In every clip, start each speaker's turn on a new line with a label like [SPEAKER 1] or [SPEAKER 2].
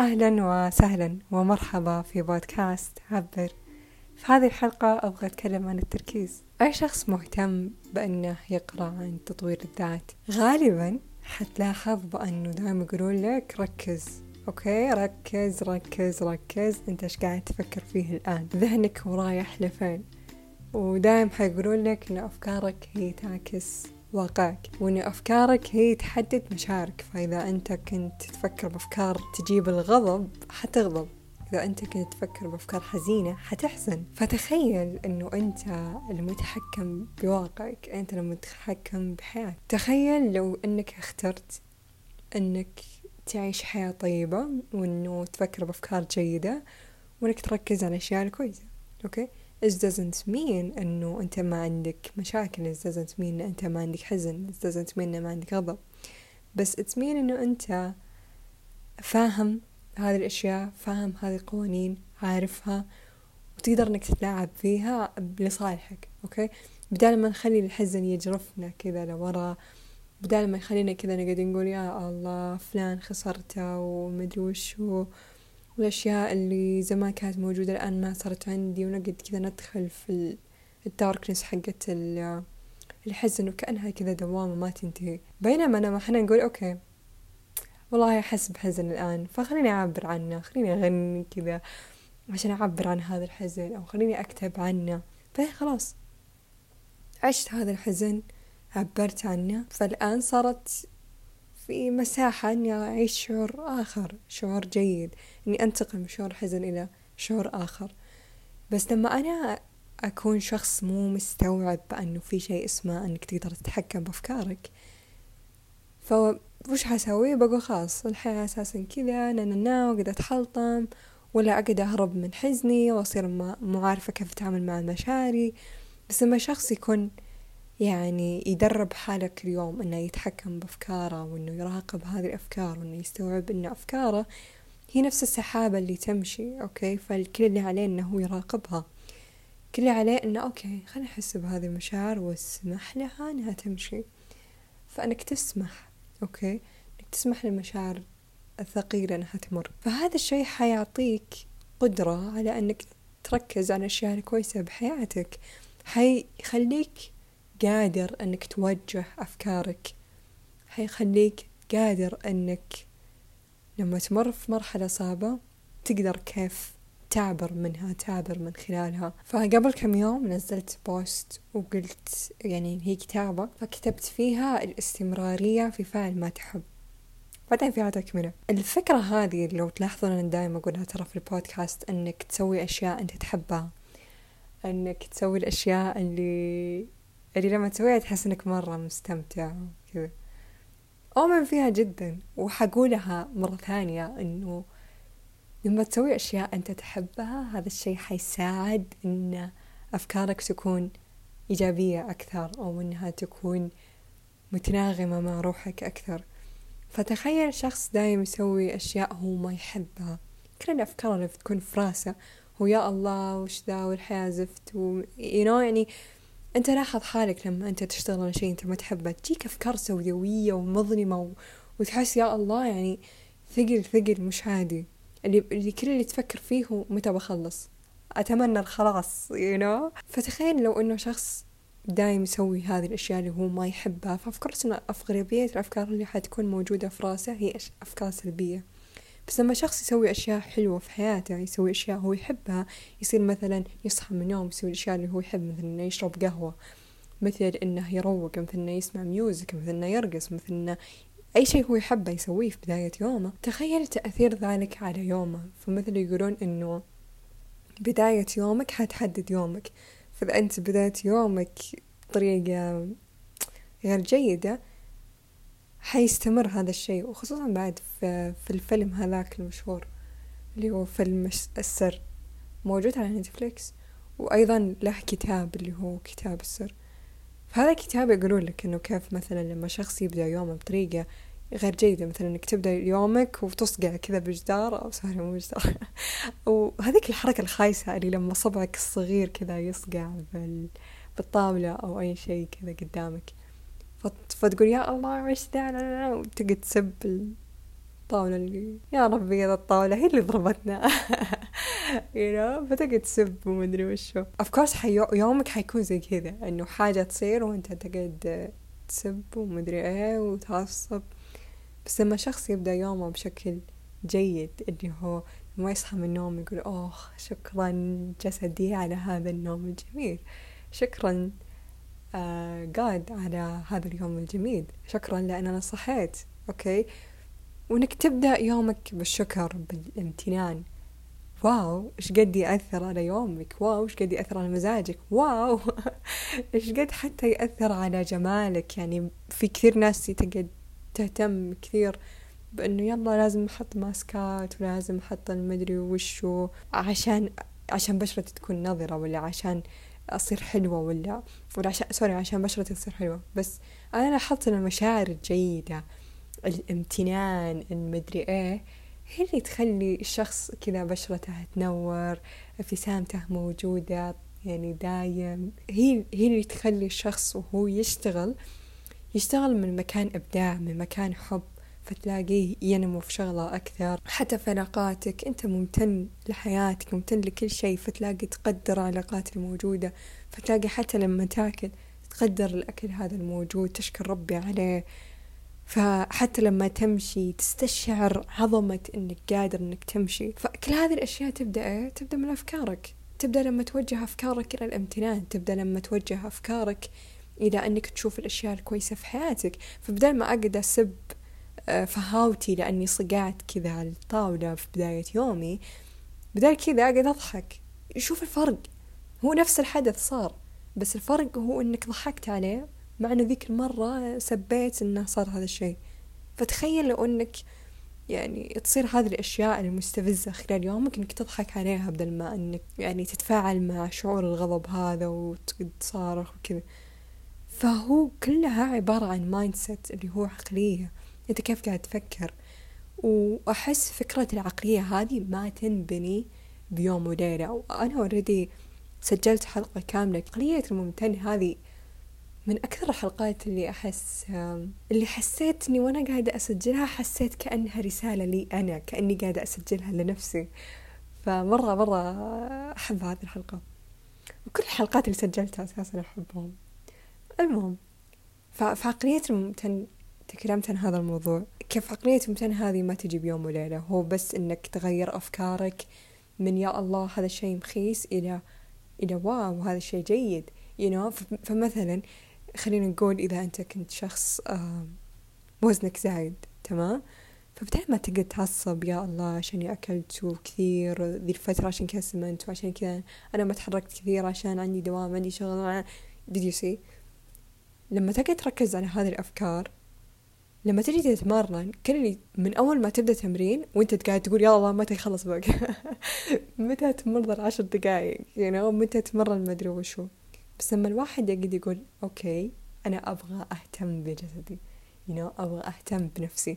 [SPEAKER 1] أهلا وسهلا ومرحبا في بودكاست عبر. في هذه الحلقة أبغى أتكلم عن التركيز. أي شخص مهتم بأنه يقرأ عن تطوير الذات؟ غالبا حتلاحظ بأنه دائما يقولون لك ركز أوكي؟ ركز ركز ركز. أنت إيش قاعد تفكر فيه الآن؟ ذهنك ورايح لفين؟ ودائم حيقولون لك أن أفكارك هي تعكس واقعك وأن أفكارك هي تحدد مشاعرك. فإذا أنت كنت تفكر بأفكار تجيب الغضب حتغضب. إذا أنت كنت تفكر بأفكار حزينة حتحزن. فتخيل أنه أنت المتحكم بواقعك أنت المتحكم بحياتك. تخيل لو أنك اخترت أنك تعيش حياة طيبة وأنه تفكر بأفكار جيدة وأنك تركز على الأشياء الكويسة. أوكي؟ It doesn't mean إنه أنت ما عندك مشاكل. It doesn't mean ان أنت ما عندك حزن. It doesn't mean ان ما عندك غضب. بس it mean إنه أنت فاهم هذه الأشياء فاهم هذه القوانين عارفها وتقدر إنك تتلاعب فيها لصالحك okay بدال ما نخلي الحزن يجرفنا كذا لورا بدال ما يخلينا كذا نقعد نقول يا الله فلان خسرته ومدري وشو. والأشياء اللي زمان كانت موجودة الآن ما صارت عندي ونقعد كذا ندخل في ال darkness حقت الحزن وكأنها كذا دوامة ما تنتهي. بينما أنا إحنا نقول أوكي والله أحس بحزن الآن فخليني أعبر عنه خليني أغني كذا عشان أعبر عن هذا الحزن أو خليني أكتب عنه. فهي خلاص عشت هذا الحزن عبرت عنه. فالآن صارت في مساحة إني أعيش شعور آخر شعور جيد. إني أنتقل من شعور حزن إلى شعور آخر. بس لما أنا أكون شخص مو مستوعب بأنه في شيء اسمه أنك تقدر تتحكم بأفكارك. فوش حسوي؟ بقول خلاص الحياة أساسا كذا نانا وقد أتحلطم ولا أقعد أهرب من حزني وأصير مو عارفة كيف أتعامل مع مشاعري بس لما شخص يكون يعني يدرب حاله كل يوم إنه يتحكم بأفكاره وإنه يراقب هذه الأفكار وإنه يستوعب إن أفكاره هي نفس السحابة اللي تمشي okay؟ فالكل اللي عليه إنه هو يراقبها. كل اللي عليه إنه okay خلينا نحس بهذه المشاعر واسمح لها إنها تمشي. فإنك تسمح okay؟ إنك تسمح للمشاعر الثقيلة إنها تمر. فهذا الشيء حيعطيك قدرة على إنك تركز على الأشياء الكويسة بحياتك. حيخليك قادر أنك توجه أفكارك. حيخليك قادر أنك لما تمر في مرحلة صعبة تقدر كيف تعبر منها تعبر من خلالها. فقبل كم يوم نزلت بوست وقلت يعني هي كتابة فكتبت فيها الاستمرارية في فعل ما تحب. بعدين فيها تكملة الفكرة هذه لو تلاحظون أنا دائما أقولها ترى في البودكاست أنك تسوي أشياء أنت تحبها. أنك تسوي الأشياء اللي اللي لما تسويها تحس إنك مرة مستمتع وكذا. أؤمن فيها جدا وحقولها مرة ثانية إنه لما تسوي أشياء أنت تحبها هذا الشيء حيساعد إن أفكارك تكون إيجابية أكثر أو إنها تكون متناغمة مع روحك أكثر. فتخيل شخص دايم يسوي أشياء هو ما يحبها. كل الأفكار اللي بتكون في راسه هو يا الله وش ذا والحياة زفت و you know يعني أنت لاحظ حالك لما أنت تشتغل على شيء أنت ما تحبه تجيك أفكار سوداوية ومظلمة و... وتحس يا الله يعني ثقل ثقل مش عادي اللي, اللي كل اللي تفكر فيه هو متى بخلص؟ أتمنى الخلاص you know فتخيل لو إنه شخص دايم يسوي هذه الأشياء اللي هو ما يحبها فافكرت ان اغلبية الأفكار اللي حتكون موجودة في راسه هي أفكار سلبية. بس لما شخص يسوي أشياء حلوة في حياته يسوي أشياء هو يحبها يصير مثلا يصحى من النوم يسوي الأشياء اللي هو يحب مثلا إنه يشرب قهوة مثل إنه يروق مثل إنه يسمع ميوزك مثل إنه يرقص مثل إنه أي شيء هو يحبه يسويه في بداية يومه. تخيل تأثير ذلك على يومه. فمثل يقولون إنه بداية يومك حتحدد يومك. فإذا أنت بداية يومك بطريقة غير جيدة حيستمر هذا الشيء وخصوصا بعد في, في الفيلم هذاك المشهور اللي هو فيلم السر موجود على نتفليكس وأيضا له كتاب اللي هو كتاب السر. فهذا الكتاب يقولون لك إنه كيف مثلا لما شخص يبدأ يومه بطريقة غير جيدة مثلا إنك تبدأ يومك وتصقع كذا بجدار أو sorry مو بجدار. وهذيك الحركة الخايسة اللي لما صبعك الصغير كذا يصقع بالطاولة أو أي شيء كذا قدامك. فتقول يا الله وش ذا؟ لا لا وتقعد تسب الطاولة اللي يا ربي هذا الطاولة هي اللي ضربتنا. You know فتقعد تسب ومدري وشو of course حيو... يومك حيكون زي كذا إنه حاجة تصير وأنت تقعد تسب ومدري إيه وتعصب. بس لما شخص يبدأ يومه بشكل جيد اللي هو ما يصحى من النوم يقول أوه شكرا جسدي على هذا النوم الجميل. شكرا جاد uh, على هذا اليوم الجميل. شكرا لأن أنا صحيت okay؟ وإنك تبدأ يومك بالشكر بالامتنان. wow إيش قد يأثر على يومك؟ wow إيش قد يأثر على مزاجك؟ wow إيش قد حتى يأثر على جمالك؟ يعني في كثير ناس تقعد تهتم كثير بإنه يلا لازم أحط ماسكات ولازم أحط المدري وشو عشان عشان بشرتي تكون نظرة ولا عشان أصير حلوة ولا؟ ولا عشان سوري عشان بشرتي تصير حلوة. بس أنا لاحظت إن المشاعر الجيدة الامتنان المدري إيه هي اللي تخلي الشخص كذا بشرته تنور ابتسامته موجودة يعني دايم. هي هي اللي تخلي الشخص وهو يشتغل يشتغل من مكان إبداع من مكان حب. فتلاقيه ينمو في شغلة أكثر. حتى في علاقاتك أنت ممتن لحياتك ممتن لكل شيء فتلاقي تقدر العلاقات الموجودة. فتلاقي حتى لما تاكل تقدر الأكل هذا الموجود تشكر ربي عليه. فحتى لما تمشي تستشعر عظمة إنك قادر إنك تمشي. فكل هذه الأشياء تبدأ إيه؟ تبدأ من أفكارك. تبدأ لما توجه أفكارك إلى الامتنان. تبدأ لما توجه أفكارك إلى إنك تشوف الأشياء الكويسة في حياتك. فبدل ما اقعد أسب فهاوتي لأني صقعت كذا على الطاولة في بداية يومي. بدل كذا اقعد أضحك. شوف الفرق. هو نفس الحدث صار بس الفرق هو إنك ضحكت عليه مع إنه ذيك المرة سبيت إنه صار هذا الشيء. فتخيل لو إنك يعني تصير هذه الأشياء المستفزة خلال يومك إنك تضحك عليها بدل ما إنك يعني تتفاعل مع شعور الغضب هذا وتصارخ وكذا. فهو كلها عبارة عن mindset اللي هو عقلية. أنت كيف قاعد تفكر؟ وأحس فكرة العقلية هذه ما تنبني بيوم وليلة. وأنا اوريدي سجلت حلقة كاملة. عقلية الممتن هذه من أكثر الحلقات اللي أحس اللي حسيت إني وأنا قاعدة أسجلها حسيت كأنها رسالة لي أنا كأني قاعدة أسجلها لنفسي. فمرة مرة أحب هذه الحلقة. وكل الحلقات اللي سجلتها أساسا أحبهم. المهم فعقلية الممتن تكلمت عن هذا الموضوع كيف عقلية الممتن هذه ما تجي بيوم وليلة هو بس إنك تغير أفكارك من يا الله هذا الشيء مخيس إلى إلى واو هذا الشيء جيد you know. فمثلا خلينا نقول إذا أنت كنت شخص وزنك زايد تمام؟ فبدل ما تقعد تعصب يا الله عشان أكلت كثير ذي الفترة عشان كذا سمنت وعشان كذا أنا ما تحركت كثير عشان عندي دوام عندي شغل did you see لما تقعد تركز على هذه الأفكار لما تجي تتمرن اللي من أول ما تبدأ تمرين وأنت قاعد تقول يا الله متى يخلص بقى؟ متى تمرن عشر دقايق؟ you know متى تمرن ما أدري وشو. بس لما الواحد يقعد يقول أوكي أنا أبغى أهتم بجسدي you know أبغى أهتم بنفسي.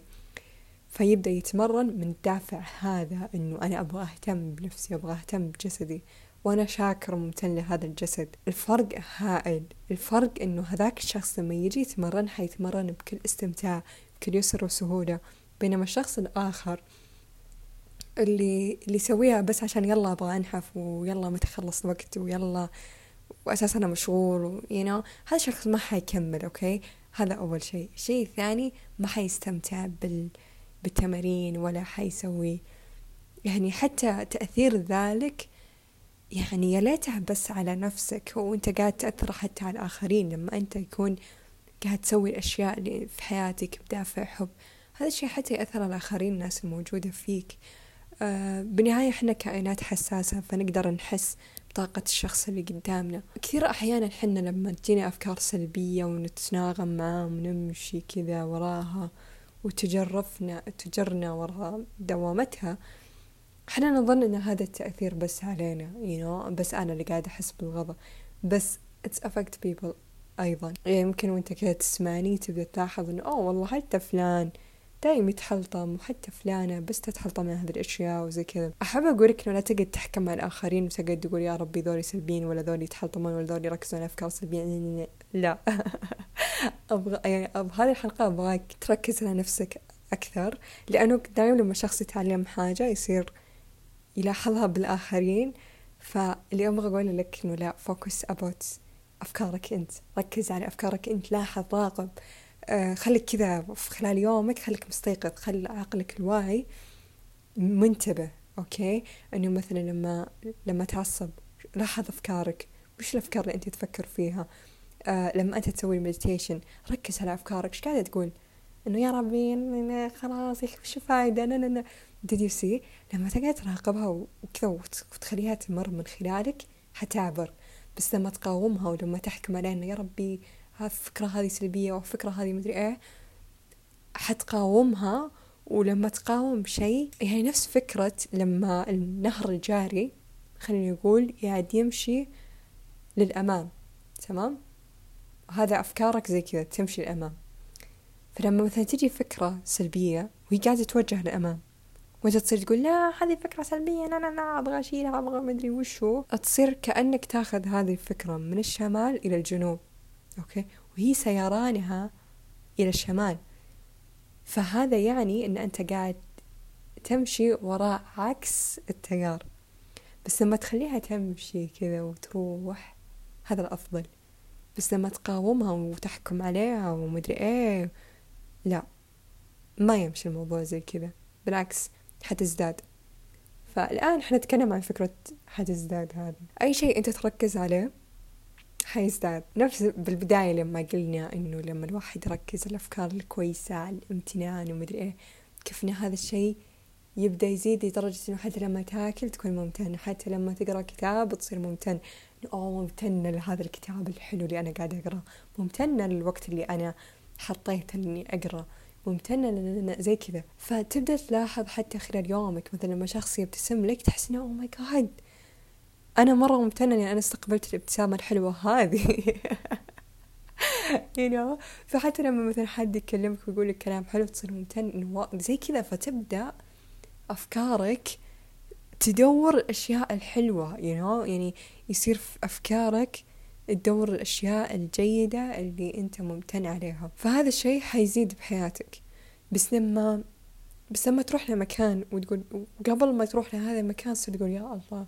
[SPEAKER 1] فيبدأ يتمرن من الدافع هذا إنه أنا أبغى أهتم بنفسي أبغى أهتم بجسدي. وأنا شاكر وممتن لهذا الجسد. الفرق هائل. الفرق إنه هذاك الشخص لما يجي يتمرن حيتمرن بكل استمتاع بكل يسر وسهولة. بينما الشخص الآخر اللي اللي يسويها بس عشان يلا أبغى أنحف ويلا متخلص الوقت ويلا وأساسا أنا مشغول و you know. هذا الشخص ما حيكمل أوكي هذا أول شيء. الشيء الثاني ما حيستمتع بال بالتمارين ولا حيسوي. يعني حتى تأثير ذلك يعني يا ليتها بس على نفسك وأنت قاعد تأثر حتى على الآخرين لما أنت يكون قاعد تسوي الأشياء اللي في حياتك بدافع حب. هذا الشيء حتى يأثر على الآخرين الناس الموجودة فيك. آه بالنهاية إحنا كائنات حساسة فنقدر نحس طاقة الشخص اللي قدامنا. كثير أحيانا حنا لما تجينا أفكار سلبية ونتناغم معاه ونمشي كذا وراها وتجرفنا تجرنا وراء دوامتها إحنا نظن إن هذا التأثير بس علينا you know بس أنا اللي قاعدة أحس بالغضب. بس it's affect people أيضا. يمكن وأنت كذا تسمعني تبدأ تلاحظ إنه أوه والله حتى فلان دايم يتحلطم وحتى فلانة بس تتحلطم من هذه الأشياء وزي كذا. أحب أقولك إنه لا تقعد تحكم مع الآخرين وتقعد تقول يا ربي ذولي سلبيين ولا ذولي يتحلطمون ولا ذولي يركزون على أفكار سلبية. لا. أبغى يعني بهذه الحلقة أبغاك تركز على نفسك أكثر لأنه دائما لما شخص يتعلم حاجة يصير يلاحظها بالآخرين. فاللي أبغى أقول لك إنه لا focus about أفكارك أنت. ركز على أفكارك أنت لاحظ راقب. آه خليك كذا في خلال يومك خليك مستيقظ خل عقلك الواعي منتبه okay؟ إنه مثلا لما لما تعصب لاحظ أفكارك. وش الأفكار اللي أنت تفكر فيها؟ آه لما أنت تسوي المديتيشن ركز على أفكارك. إيش قاعدة تقول؟ إنه يا ربي خلاص يا أخي وش الفايدة؟ نا نا نا did you see? لما تقعد تراقبها وكذا وتخليها تمر من خلالك حتعبر. بس لما تقاومها ولما تحكم عليها إنه يا ربي الفكرة هذه سلبية أو الفكرة هذه مدري إيه حتقاومها. ولما تقاوم شيء يعني نفس فكرة لما النهر الجاري خلينا نقول قاعد يمشي للأمام تمام؟ هذا أفكارك زي كذا تمشي للأمام. فلما مثلا تجي فكرة سلبية وهي قاعدة توجه للأمام وانت تصير تقول لا هذه فكرة سلبية لا لا لا أبغى أشيلها أبغى مدري وشو. تصير كأنك تاخذ هذه الفكرة من الشمال إلى الجنوب أوكي؟ وهي سيرانها إلى الشمال. فهذا يعني إن أنت قاعد تمشي وراء عكس التيار. بس لما تخليها تمشي كذا وتروح هذا الأفضل. بس لما تقاومها وتحكم عليها ومدري إيه لا ما يمشي الموضوع زي كذا. بالعكس حتزداد. فالآن حنتكلم عن فكرة حتزداد هذا أي شيء أنت تركز عليه حيزداد. نفس بالبداية لما قلنا إنه لما الواحد يركز الأفكار الكويسة على الامتنان ومدري إيه كيف إن هذا الشيء يبدأ يزيد لدرجة إنه حتى لما تاكل تكون ممتن حتى لما تقرأ كتاب تصير ممتن. أوه ممتنة لهذا الكتاب الحلو اللي أنا قاعدة أقرأ. ممتنة للوقت اللي أنا حطيته إني أقرأ. ممتنة زي كذا. فتبدأ تلاحظ حتى خلال يومك مثلا لما شخص يبتسم لك تحس إنه أوه ماي جاد أنا مرة ممتنة إني أنا استقبلت الابتسامة الحلوة هذه. You know فحتى لما مثلا حد يكلمك ويقول لك كلام حلو تصير ممتن إنه زي كذا. فتبدأ أفكارك تدور الأشياء الحلوة you know يعني يصير في أفكارك تدور الأشياء الجيدة اللي أنت ممتن عليها. فهذا الشيء حيزيد بحياتك. بس لما بس لما تروح لمكان وتقول قبل ما تروح لهذا المكان تصير تقول يا الله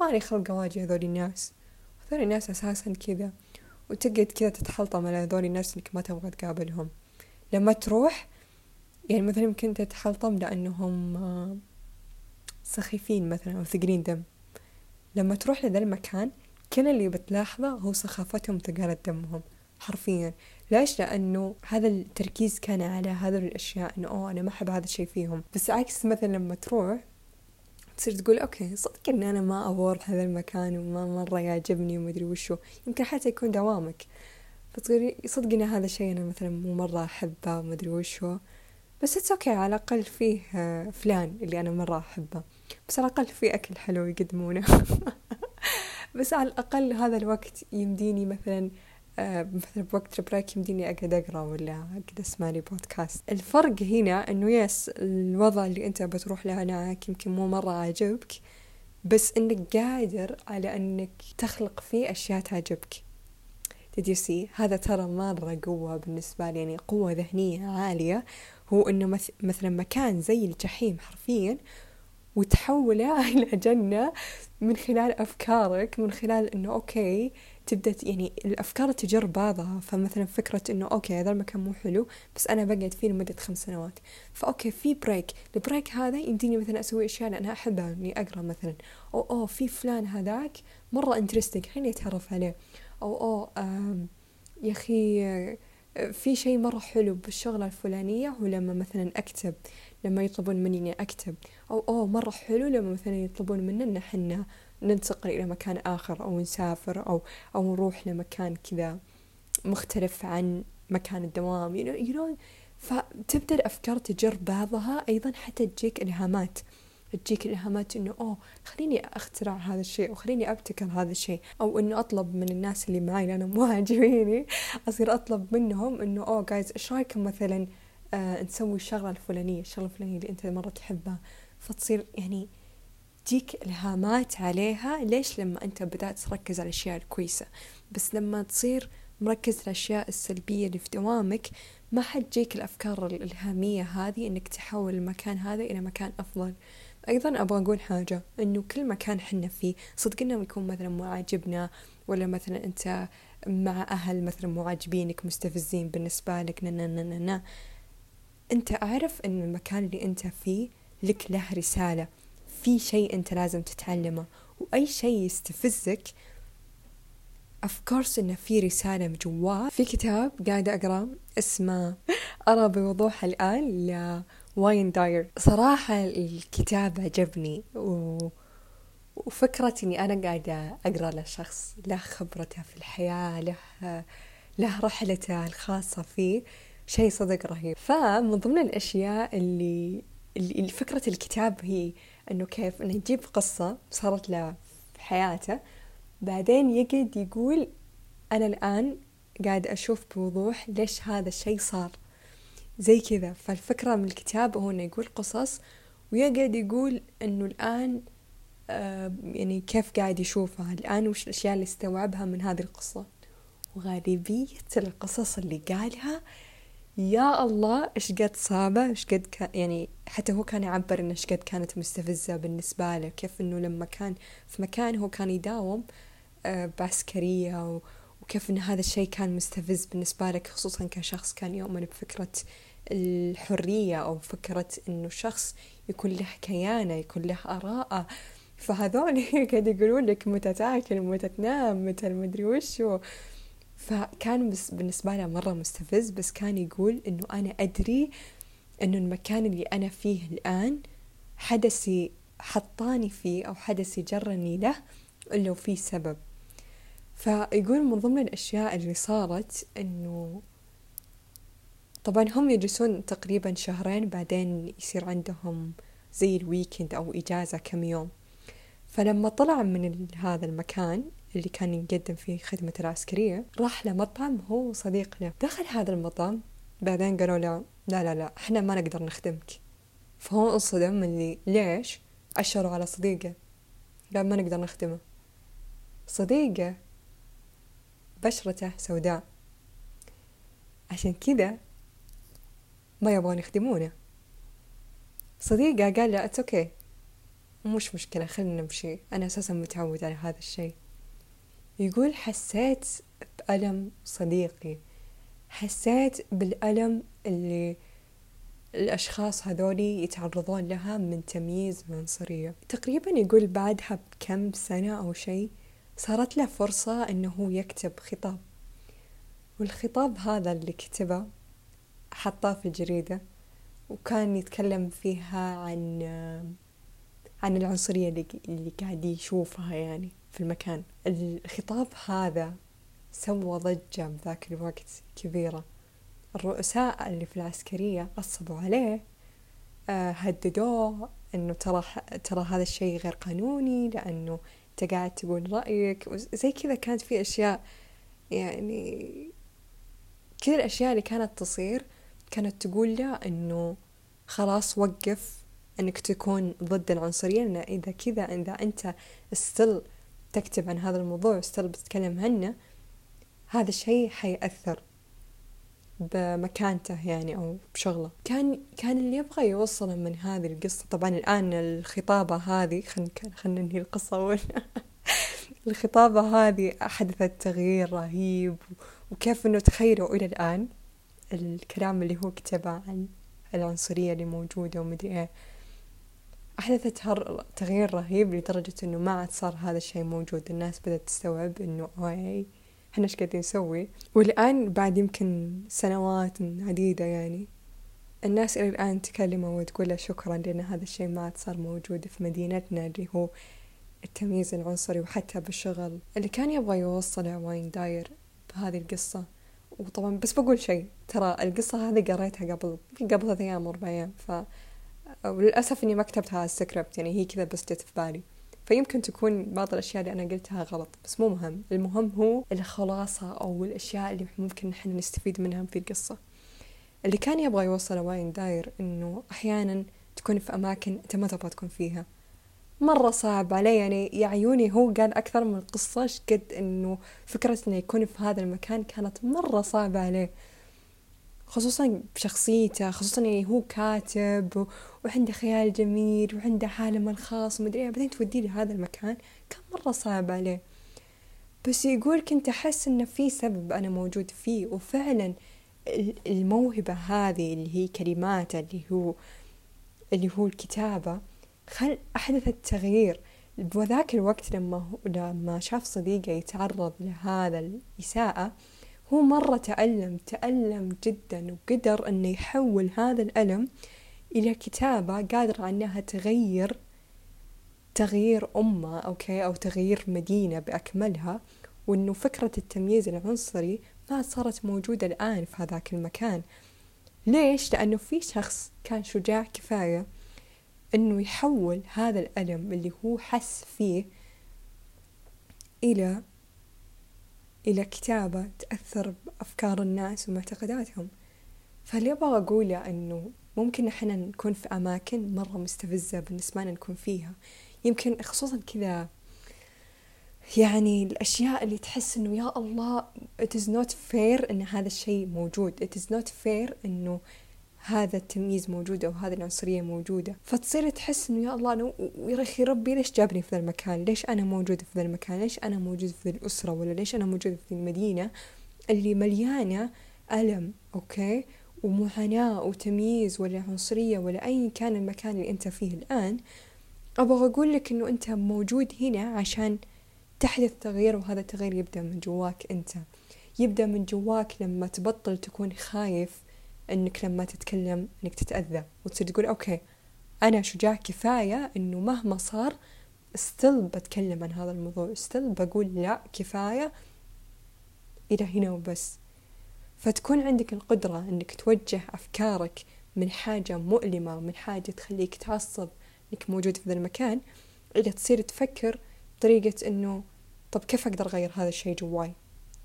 [SPEAKER 1] مالي خلق أواجه هذول الناس. هذول الناس أساسا كذا. وتقعد كذا تتحلطم على هذول الناس إنك ما تبغى تقابلهم. لما تروح يعني مثلا يمكن تتحلطم لأنهم آه، سخيفين مثلا أو ثقلين دم. لما تروح لذا المكان كل اللي بتلاحظه هو سخافتهم وثقالة دمهم حرفيا. ليش؟ لأنه هذا التركيز كان على هذا الأشياء إنه أوه أنا ما أحب هذا الشيء فيهم. بس عكس مثلا لما تروح تصير تقول okay صدق إن أنا ما أروح هذا المكان وما مرة يعجبني ومدري وشو. يمكن حتى يكون دوامك. فتصير صدق إن هذا الشيء أنا مثلا مو مرة أحبه ومدري وشو. بس it's okay على الأقل فيه آه، فلان اللي أنا مرة أحبه. بس على الأقل فيه أكل حلو يقدمونه. بس على الأقل هذا الوقت يمديني مثلا آه مثلا بوقت ال break يمديني أقعد أقرأ ولا أقعد أسمع لي بودكاست الفرق هنا إنه yes الوضع اللي أنت بتروح له هناك يمكن مو مرة عاجبك بس إنك قادر على إنك تخلق فيه أشياء تعجبك. Did you see هذا ترى مرة قوة بالنسبة لي يعني قوة ذهنية عالية هو إنه مثلا مكان زي الجحيم حرفيا وتحوله إلى جنة من خلال أفكارك من خلال إنه okay تبدأ يعني الأفكار تجر بعضها. فمثلا فكرة إنه okay هذا المكان مو حلو بس أنا بقعد فيه لمدة خمس سنوات. ف okay في break ال break هذا يمديني مثلا أسوي أشياء أنا أحبها إني أقرأ مثلا. أو أوه في فلان هذاك مرة interesting خليني أتعرف عليه. أو أوه يا أخي في شيء مرة حلو بالشغلة الفلانية هو لما مثلا أكتب. لما يطلبون مني إني أكتب. أو أوه مرة حلو لما مثلا يطلبون منا إن حنا ننتقل إلى مكان آخر أو نسافر أو أو نروح لمكان كذا مختلف عن مكان الدوام you know, you know. فتبدأ الأفكار تجر بعضها أيضا حتى تجيك إلهامات. تجيك الإلهامات إنه أوه خليني أخترع هذا الشيء أو خليني أبتكر هذا الشيء. أو إنه أطلب من الناس اللي معي لأنهم مو عاجبيني أصير أطلب منهم إنه أوه جايز إيش رأيكم مثلا نسوي الشغلة الفلانية الشغلة الفلانية اللي أنت مرة تحبها. فتصير يعني تجيك إلهامات عليها ليش لما أنت بدأت تركز على الأشياء الكويسة. بس لما تصير مركز الأشياء السلبية اللي في دوامك ما حتجيك الأفكار الإلهامية هذه إنك تحول المكان هذا إلى مكان أفضل. أيضا أبغى أقول حاجة إنه كل مكان حنا فيه صدق إنه يكون مثلا مو عاجبنا ولا مثلا أنت مع أهل مثلا مو عاجبينك مستفزين بالنسبة لك نا نا نا نا. أنت أعرف إن المكان اللي أنت فيه لك له رسالة. في شيء أنت لازم تتعلمه وأي شيء يستفزك of course إنه في رسالة من جواه في كتاب قاعدة أقرأ اسمه أرى بوضوح الآن لواين داير صراحة الكتاب عجبني و... وفكرة إني أنا قاعدة أقرأ لشخص له خبرته في الحياة له له رحلته الخاصة فيه. شيء صدق رهيب. فمن ضمن الأشياء اللي فكرة الكتاب هي إنه كيف إنه يجيب قصة صارت له في حياته بعدين يقعد يقول أنا الآن قاعد أشوف بوضوح ليش هذا الشيء صار. زي كذا. فالفكرة من الكتاب هو إنه يقول قصص ويقعد يقول إنه الآن آه يعني كيف قاعد يشوفها. الآن وش الأشياء اللي استوعبها من هذه القصة. وغالبية القصص اللي قالها يا الله إيش قد صعبة؟ إيش قد يعني حتى هو كان يعبر انه إيش قد كانت مستفزة بالنسبة له كيف إنه لما كان في مكان هو كان يداوم آه، بعسكرية وكيف إن هذا الشيء كان مستفز بالنسبة لك خصوصا كشخص كان يؤمن بفكرة الحرية أو فكرة إنه شخص يكون له كيانة يكون له آراءة. فهذول قاعد يقولون لك متى تاكل متى تنام متى المدري وشو. فكان بس بالنسبة له مرة مستفز بس كان يقول إنه أنا أدري إنه المكان اللي أنا فيه الآن حدثي حطاني فيه أو حدثي جرني له إلا وفي سبب. فيقول من ضمن الأشياء اللي صارت إنه طبعا هم يجلسون تقريبا شهرين بعدين يصير عندهم زي الويكند أو إجازة كم يوم. فلما طلع من هذا المكان اللي كان يقدم فيه خدمة العسكرية راح لمطعم هو وصديق له دخل هذا المطعم بعدين قالوا له لا لا لا إحنا ما نقدر نخدمك. فهو انصدم اللي ليش؟ أشروا على صديقه. قال ما نقدر نخدمه. صديقه بشرته سوداء. عشان كذا ما يبغون يخدمونه. صديقه قال له it's okay مش مشكلة خلينا نمشي. أنا أساسا متعود على هذا الشيء. يقول حسيت بألم صديقي حسيت بالألم اللي الأشخاص هذولي يتعرضون لها من تمييز وعنصرية تقريبا يقول بعدها بكم سنة أو شيء صارت له فرصة أنه يكتب خطاب. والخطاب هذا اللي كتبه حطاه في الجريدة وكان يتكلم فيها عن عن العنصرية اللي, قاعد يشوفها يعني في المكان. الخطاب هذا سوى ضجة بذاك الوقت كبيرة. الرؤساء اللي في العسكرية غصبوا عليه آه، هددوه إنه ترى ترى هذا الشيء غير قانوني لأنه أنت قاعد تقول رأيك. زي كذا كانت في أشياء يعني كل الأشياء اللي كانت تصير كانت تقول له إنه خلاص وقف أنك تكون ضد العنصرية لأن إذا كذا إذا أنت استل تكتب عن هذا الموضوع استل بتتكلم عنه هذا الشيء حيأثر بمكانته يعني أو بشغله. كان كان اللي يبغى يوصله من هذه القصة. طبعا الآن الخطابة هذه خلينا خلينا ننهي القصة أول. الخطابة هذه حدثت تغيير رهيب وكيف إنه تخيلوا إلى الآن الكلام اللي هو كتبه عن العنصرية اللي موجودة ومدري إيه. أحدثت تغيير رهيب لدرجة إنه ما عاد صار هذا الشيء موجود. الناس بدأت تستوعب إنه أوي إحنا إيش قاعدين نسوي؟ والآن بعد يمكن سنوات عديدة يعني الناس إلى الآن تكلمه وتقول شكرا لأن هذا الشيء ما عاد صار موجود في مدينتنا اللي هو التمييز العنصري وحتى بالشغل. اللي كان يبغى يوصله واين داير بهذه القصة وطبعا بس بقول شيء ترى القصة هذه قريتها قبل قبل ثلاث أيام أربع أيام ف وللأسف إني ما كتبتها على السكريبت يعني هي كذا بس جت في بالي. فيمكن تكون بعض الأشياء اللي أنا قلتها غلط بس مو مهم. المهم هو الخلاصة أو الأشياء اللي ممكن نحن نستفيد منها في القصة. اللي كان يبغى يوصل واين داير إنه أحيانا تكون في أماكن أنت ما تبغى تكون فيها. مرة صعب علي يعني يا عيوني هو قال أكثر من قصة قد إنه فكرة إنه يكون في هذا المكان كانت مرة صعبة عليه. خصوصا بشخصيته خصوصا يعني هو كاتب وعنده خيال جميل وعنده عالمه الخاص ومدري إيه. بعدين توديه لهذا المكان. كان مرة صعب عليه. بس يقول كنت أحس إنه في سبب أنا موجود فيه وفعلا الموهبة هذه اللي هي كلماته اللي هو اللي هو الكتابة خل أحدثت تغيير بذاك الوقت لما لما شاف صديقه يتعرض لهذا الإساءة هو مرة تألم تألم جدا وقدر أنه يحول هذا الألم إلى كتابة قادرة أنها تغير تغيير أمة أوكي؟ أو تغيير مدينة بأكملها. وأنه فكرة التمييز العنصري ما صارت موجودة الآن في هذاك المكان. ليش؟ لأنه في شخص كان شجاع كفاية أنه يحول هذا الألم اللي هو حس فيه إلى إلى كتابة تأثر بأفكار الناس ومعتقداتهم. فاللي أبغى أقوله أنه ممكن إحنا نكون في أماكن مرة مستفزة بالنسبة لنا نكون فيها؟ يمكن خصوصا كذا يعني الأشياء اللي تحس إنه يا الله it is not fair إن هذا الشيء موجود. It is not fair إنه هذا التمييز موجود أو هذه العنصرية موجودة. فتصير تحس إنه يا الله أنا يا أخي ربي ليش جابني في ذا المكان؟ ليش أنا موجودة في ذا المكان؟ ليش أنا موجود في ذا الأسرة؟ ولا ليش أنا موجودة في المدينة اللي مليانة ألم okay؟ ومعاناة وتمييز ولا عنصرية ولا أي كان المكان اللي أنت فيه الآن. أبغى أقول لك إنه أنت موجود هنا عشان تحدث تغيير وهذا التغيير يبدأ من جواك أنت. يبدأ من جواك لما تبطل تكون خايف إنك لما تتكلم إنك تتأذى وتصير تقول okay أنا شجاع كفاية إنه مهما صار still بتكلم عن هذا الموضوع still بقول لا كفاية إلى هنا وبس. فتكون عندك القدرة إنك توجه أفكارك من حاجة مؤلمة من حاجة تخليك تعصب إنك موجود في ذا المكان إلى تصير تفكر بطريقة إنه طب كيف أقدر أغير هذا الشيء جواي؟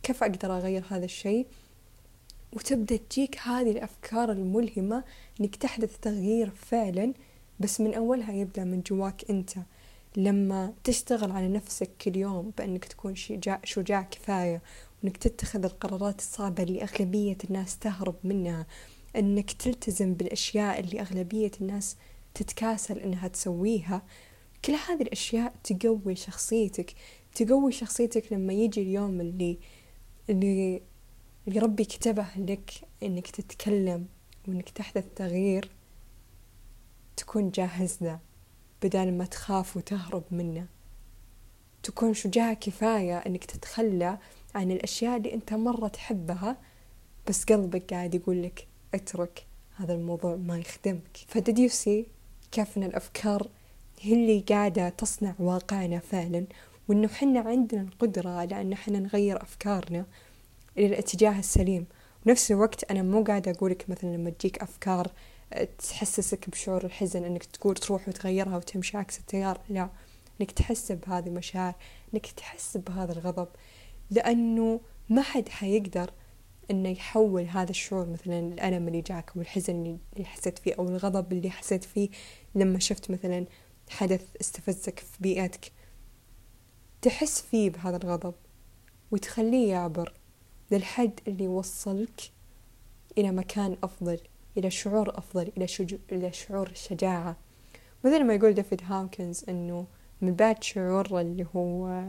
[SPEAKER 1] كيف أقدر أغير هذا الشيء؟ وتبدأ تجيك هذه الأفكار الملهمة إنك تحدث تغيير فعلا بس من أولها يبدأ من جواك أنت. لما تشتغل على نفسك كل يوم بأنك تكون شجاع, شجاع كفاية وإنك تتخذ القرارات الصعبة اللي أغلبية الناس تهرب منها إنك تلتزم بالأشياء اللي أغلبية الناس تتكاسل إنها تسويها كل هذه الأشياء تقوي شخصيتك. تقوي شخصيتك لما يجي اليوم اللي اللي اللي ربي كتبه لك إنك تتكلم وإنك تحدث تغيير تكون جاهز له بدل ما تخاف وتهرب منه. تكون شجاع كفاية إنك تتخلى عن الأشياء اللي أنت مرة تحبها بس قلبك قاعد يقول لك اترك هذا الموضوع ما يخدمك. فدديوسي كيف إن الأفكار هي اللي قاعدة تصنع واقعنا فعلا وإنه حنا عندنا القدرة على إن حنا نغير أفكارنا إلى الاتجاه السليم. ونفس الوقت أنا مو قاعدة أقولك مثلا لما تجيك أفكار آه، تحسسك بشعور الحزن إنك تقول تروح وتغيرها وتمشي عكس التيار. لا إنك تحس بهذه المشاعر إنك تحس بهذا الغضب لأنه ما حد حيقدر إنه يحول هذا الشعور مثلا الألم اللي جاك أو الحزن اللي حسيت فيه أو الغضب اللي حسيت فيه لما شفت مثلا حدث استفزك في بيئتك. تحس فيه بهذا الغضب وتخليه يعبر. للحد اللي يوصلك إلى مكان أفضل إلى شعور أفضل إلى, شجو... إلى شعور الشجاعة. مثل ما يقول ديفيد هاوكنز إنه من بعد شعور اللي هو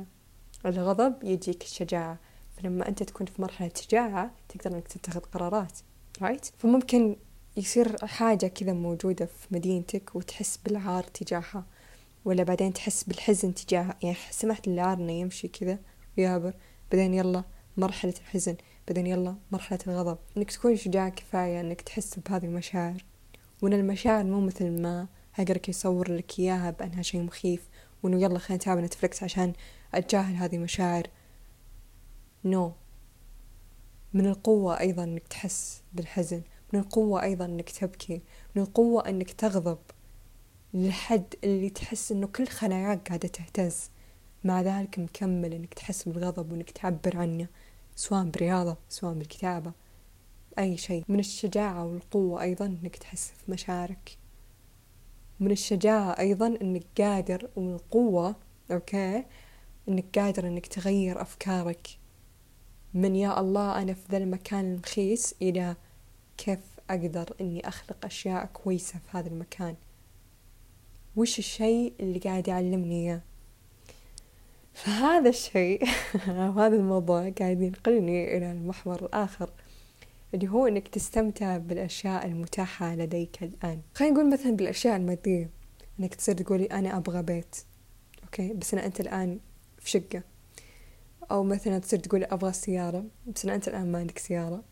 [SPEAKER 1] الغضب يجيك الشجاعة. فلما أنت تكون في مرحلة شجاعة تقدر إنك تتخذ قرارات رايت right? فممكن يصير حاجة كذا موجودة في مدينتك وتحس بالعار تجاهها ولا بعدين تحس بالحزن تجاهها. يعني سمحت للعار إنه يمشي كذا ويابر بعدين يلا مرحلة الحزن. بعدين يلا مرحلة الغضب. إنك تكون شجاع كفاية إنك تحس بهذه المشاعر. وإن المشاعر مو مثل ما هقرك يصور لك إياها بأنها شيء مخيف. وإنه يلا خلينا نتابع نتفلكس عشان أتجاهل هذه المشاعر. نو no. من القوة أيضا إنك تحس بالحزن. من القوة أيضا إنك تبكي. من القوة إنك تغضب. للحد اللي تحس إنه كل خلاياك قاعدة تهتز. مع ذلك مكمل إنك تحس بالغضب وإنك تعبر عنه. سواء برياضة سواء بالكتابة أي شيء. من الشجاعة والقوة أيضا إنك تحس في مشاعرك. من الشجاعة أيضا أنك قادر ومن القوة okay أنك قادر أنك تغير أفكارك. من يا الله أنا في ذا المكان المخيس إلى كيف أقدر أني أخلق أشياء كويسة في هذا المكان. وش الشيء اللي قاعد يعلمني إياه؟ فهذا الشيء أو هذا الموضوع قاعد ينقلني إلى المحور الآخر اللي هو إنك تستمتع بالأشياء المتاحة لديك الآن. خلينا نقول مثلا بالأشياء المادية إنك تصير تقولي أنا أبغى بيت okay؟ بس أنا أنت الآن في شقة. أو مثلا تصير تقول أبغى سيارة بس أنا أنت الآن ما عندك سيارة.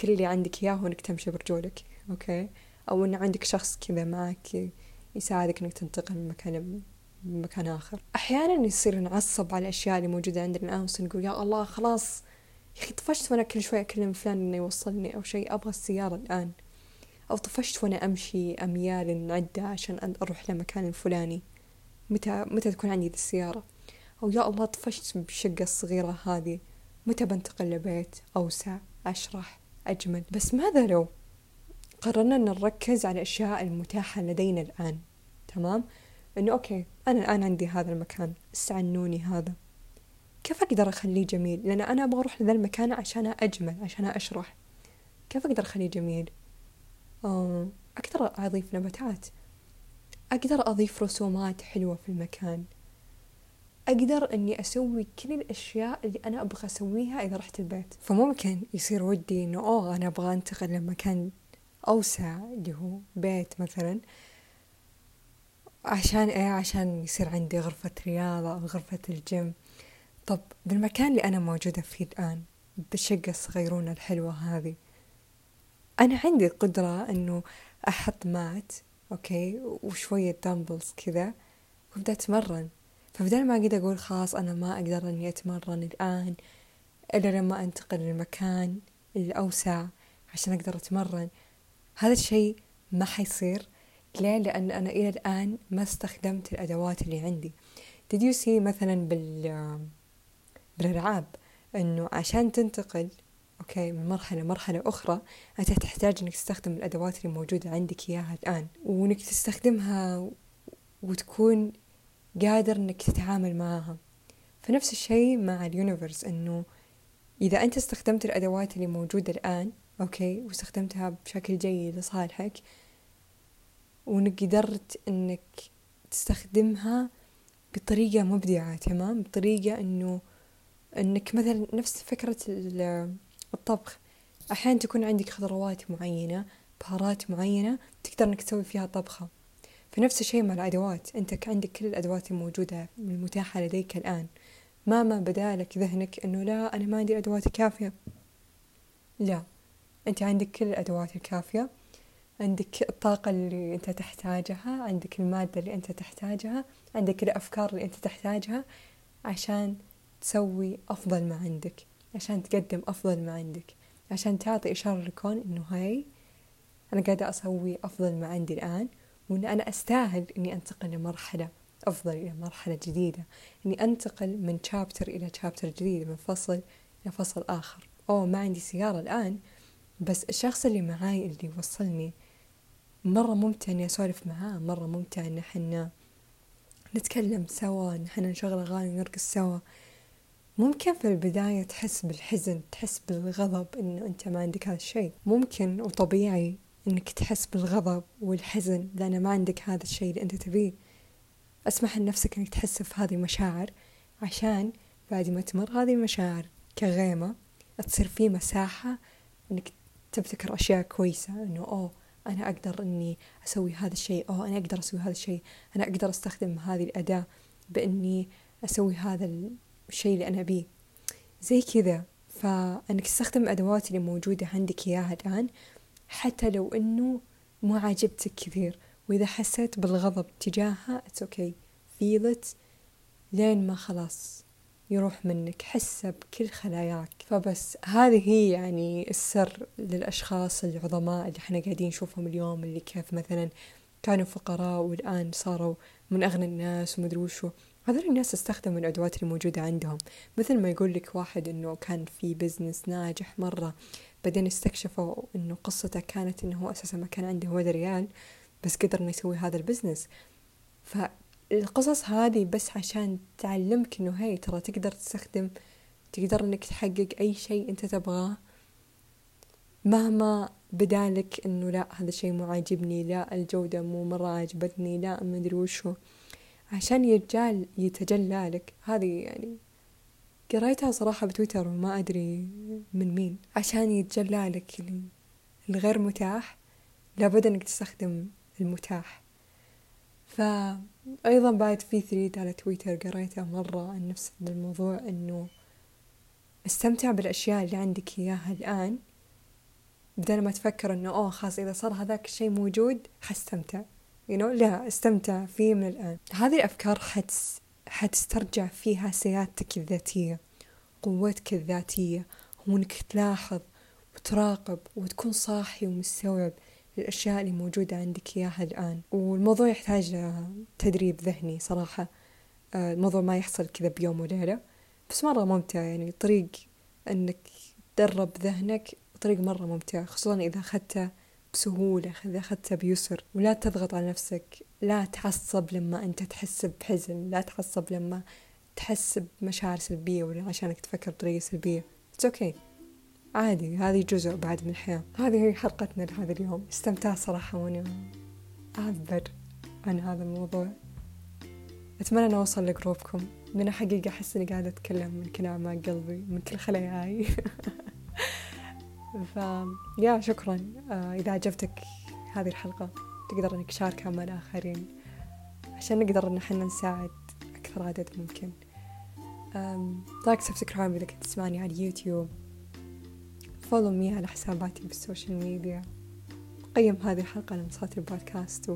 [SPEAKER 1] كل اللي عندك إياه هو إنك تمشي برجولك okay؟ أو إن عندك شخص كذا معك يساعدك إنك تنتقل من مكان لمكان آخر. أحيانا يصير نعصب على الأشياء اللي موجودة عندنا. الآن ونقول يا الله خلاص. يا أخي طفشت وأنا كل شوي أكلم فلان إنه يوصلني أو شيء أبغى السيارة الآن. أو طفشت وأنا أمشي أميال نعدة عشان أروح لمكان الفلاني. متى متى تكون عندي ذي السيارة؟ أو يا الله طفشت بالشقة الصغيرة هذه. متى بنتقل لبيت؟ أوسع أشرح أجمل. بس ماذا لو قررنا نركز على الأشياء المتاحة لدينا الآن؟ تمام؟ إنه أوكي أنا الآن عندي هذا المكان استعنوني هذا. كيف أقدر أخليه جميل؟ لأن أنا أبغى أروح لذا المكان عشان أجمل عشان أشرح. كيف أقدر أخليه جميل؟ أوه. أقدر أضيف نباتات. أقدر أضيف رسومات حلوة في المكان. أقدر أني أسوي كل الأشياء اللي أنا أبغى أسويها إذا رحت البيت. فممكن يصير ودي إنه أوه أنا أبغى أنتقل لمكان أوسع اللي هو بيت مثلا. عشان إيه؟ عشان يصير عندي غرفة رياضة أو غرفة الجيم. طب بالمكان اللي أنا موجودة فيه الآن بالشقة الصغيرونة الحلوة هذه أنا عندي قدرة إنه أحط mat okay وشوية dumbbells كذا وأبدأ أتمرن. فبدل ما أقدر أقول خلاص أنا ما أقدر إني أتمرن الآن إلا لما أنتقل للمكان الأوسع عشان أقدر أتمرن هذا الشيء ما حيصير. ليه؟ لأن أنا إلى الآن ما استخدمت الأدوات اللي عندي. See مثلا بال بالألعاب إنه عشان تنتقل okay من مرحلة لمرحلة أخرى أنت تحتاج إنك تستخدم الأدوات اللي موجودة عندك إياها الآن. وإنك تستخدمها وتكون قادر إنك تتعامل معاها. فنفس الشيء مع ال universe إنه إذا أنت استخدمت الأدوات اللي موجودة الآن أوكي واستخدمتها بشكل جيد لصالحك وإنك قدرت إنك تستخدمها بطريقة مبدعة تمام؟ بطريقة إنه إنك مثلا نفس فكرة الطبخ. أحيانا تكون عندك خضروات معينة بهارات معينة تقدر إنك تسوي فيها طبخة. فنفس الشيء مع الأدوات. أنت عندك كل الأدوات الموجودة المتاحة لديك الآن. ما ما بدالك ذهنك إنه لا أنا ما عندي الأدوات الكافية. لا أنت عندك كل الأدوات الكافية. عندك الطاقة اللي أنت تحتاجها عندك المادة اللي أنت تحتاجها عندك الأفكار اللي أنت تحتاجها عشان تسوي أفضل ما عندك عشان تقدم أفضل ما عندك عشان تعطي إشارة للكون إنه هاي أنا قاعدة أسوي أفضل ما عندي الآن وإن أنا أستاهل إني أنتقل لمرحلة أفضل إلى مرحلة جديدة إني أنتقل من شابتر إلى شابتر جديد من فصل إلى فصل آخر. أوه ما عندي سيارة الآن بس الشخص اللي معاي اللي يوصلني مرة ممتع إني أسولف معاه مرة ممتع إن إحنا نتكلم سوا إن إحنا نشغل أغاني ونرقص سوا. ممكن في البداية تحس بالحزن تحس بالغضب إنه أنت ما عندك هذا الشيء. ممكن وطبيعي إنك تحس بالغضب والحزن لأن ما عندك هذا الشيء اللي أنت تبيه. أسمح لنفسك إنك تحس في هذه المشاعر عشان بعد ما تمر هذه المشاعر كغيمة تصير في مساحة إنك تبتكر أشياء كويسة إنه أوه أنا أقدر إني أسوي هذا الشيء أوه أنا أقدر أسوي هذا الشيء. أنا أقدر أستخدم هذه الأداة بإني أسوي هذا الشيء اللي أنا أبيه. زي كذا. فإنك تستخدم الأدوات اللي موجودة عندك إياها الآن حتى لو إنه مو عاجبتك كثير وإذا حسيت بالغضب تجاهها it's okay. Feel it. لين ما خلاص. يروح منك حسه بكل خلاياك. فبس هذه هي يعني السر للأشخاص العظماء اللي إحنا قاعدين نشوفهم اليوم اللي كيف مثلا كانوا فقراء والآن صاروا من أغنى الناس ومدري وشو. هذول الناس استخدموا الأدوات اللي موجودة عندهم. مثل ما يقول لك واحد إنه كان في بزنس ناجح مرة بعدين استكشفوا إنه قصته كانت إنه هو أساسا ما كان عنده ولا ريال بس قدر إنه يسوي هذا البزنس فالقصص هذه بس عشان تعلمك إنه هي ترى تقدر تستخدم تقدر إنك تحقق أي شيء أنت تبغاه. مهما بدالك إنه لا هذا الشيء مو عاجبني لا الجودة مو مرة عجبتني لا ما أدري وشو. عشان يرجال يتجلى لك. هذه يعني قريتها صراحة بتويتر وما أدري من مين. عشان يتجلى لك الغير متاح لابد إنك تستخدم المتاح. فأيضا بعد في ثريد على تويتر قريته مرة عن نفس الموضوع إنه استمتع بالأشياء اللي عندك إياها الآن بدل ما تفكر إنه أوه خلاص إذا صار هذاك الشيء موجود حستمتع you know? لا استمتع فيه من الآن هذه الأفكار حتس حتسترجع فيها سيادتك الذاتية قوتك الذاتية وانك تلاحظ وتراقب وتكون صاحي ومستوعب الأشياء اللي موجودة عندك إياها الآن. والموضوع يحتاج تدريب ذهني صراحة. آه، الموضوع ما يحصل كذا بيوم وليلة. بس مرة ممتع يعني طريق أنك تدرب ذهنك طريق مرة ممتع خصوصا إذا أخذته بسهولة إذا أخذته بيسر. ولا تضغط على نفسك لا تعصب لما أنت تحس بحزن لا تعصب لما تحس بمشاعر سلبية ولا عشانك تفكر بطريقة سلبية. It's okay. عادي هذه جزء بعد من الحياة. هذه هي حلقتنا لهذا اليوم. استمتعت صراحة وأنا أعبر عن هذا الموضوع. أتمنى أن أوصل لقلوبكم من حقيقة أحس إني قاعدة أتكلم من كل أعماق قلبي من كل خلاياي ف يا شكرا. آه، إذا عجبتك هذه الحلقة تقدر إنك تشاركها مع الآخرين. عشان نقدر إن إحنا نساعد أكثر عدد ممكن. like subscribe إذا كنت تسمعني على اليوتيوب. follow me على حساباتي بال social media. قيم هذه الحلقة على منصات البودكاست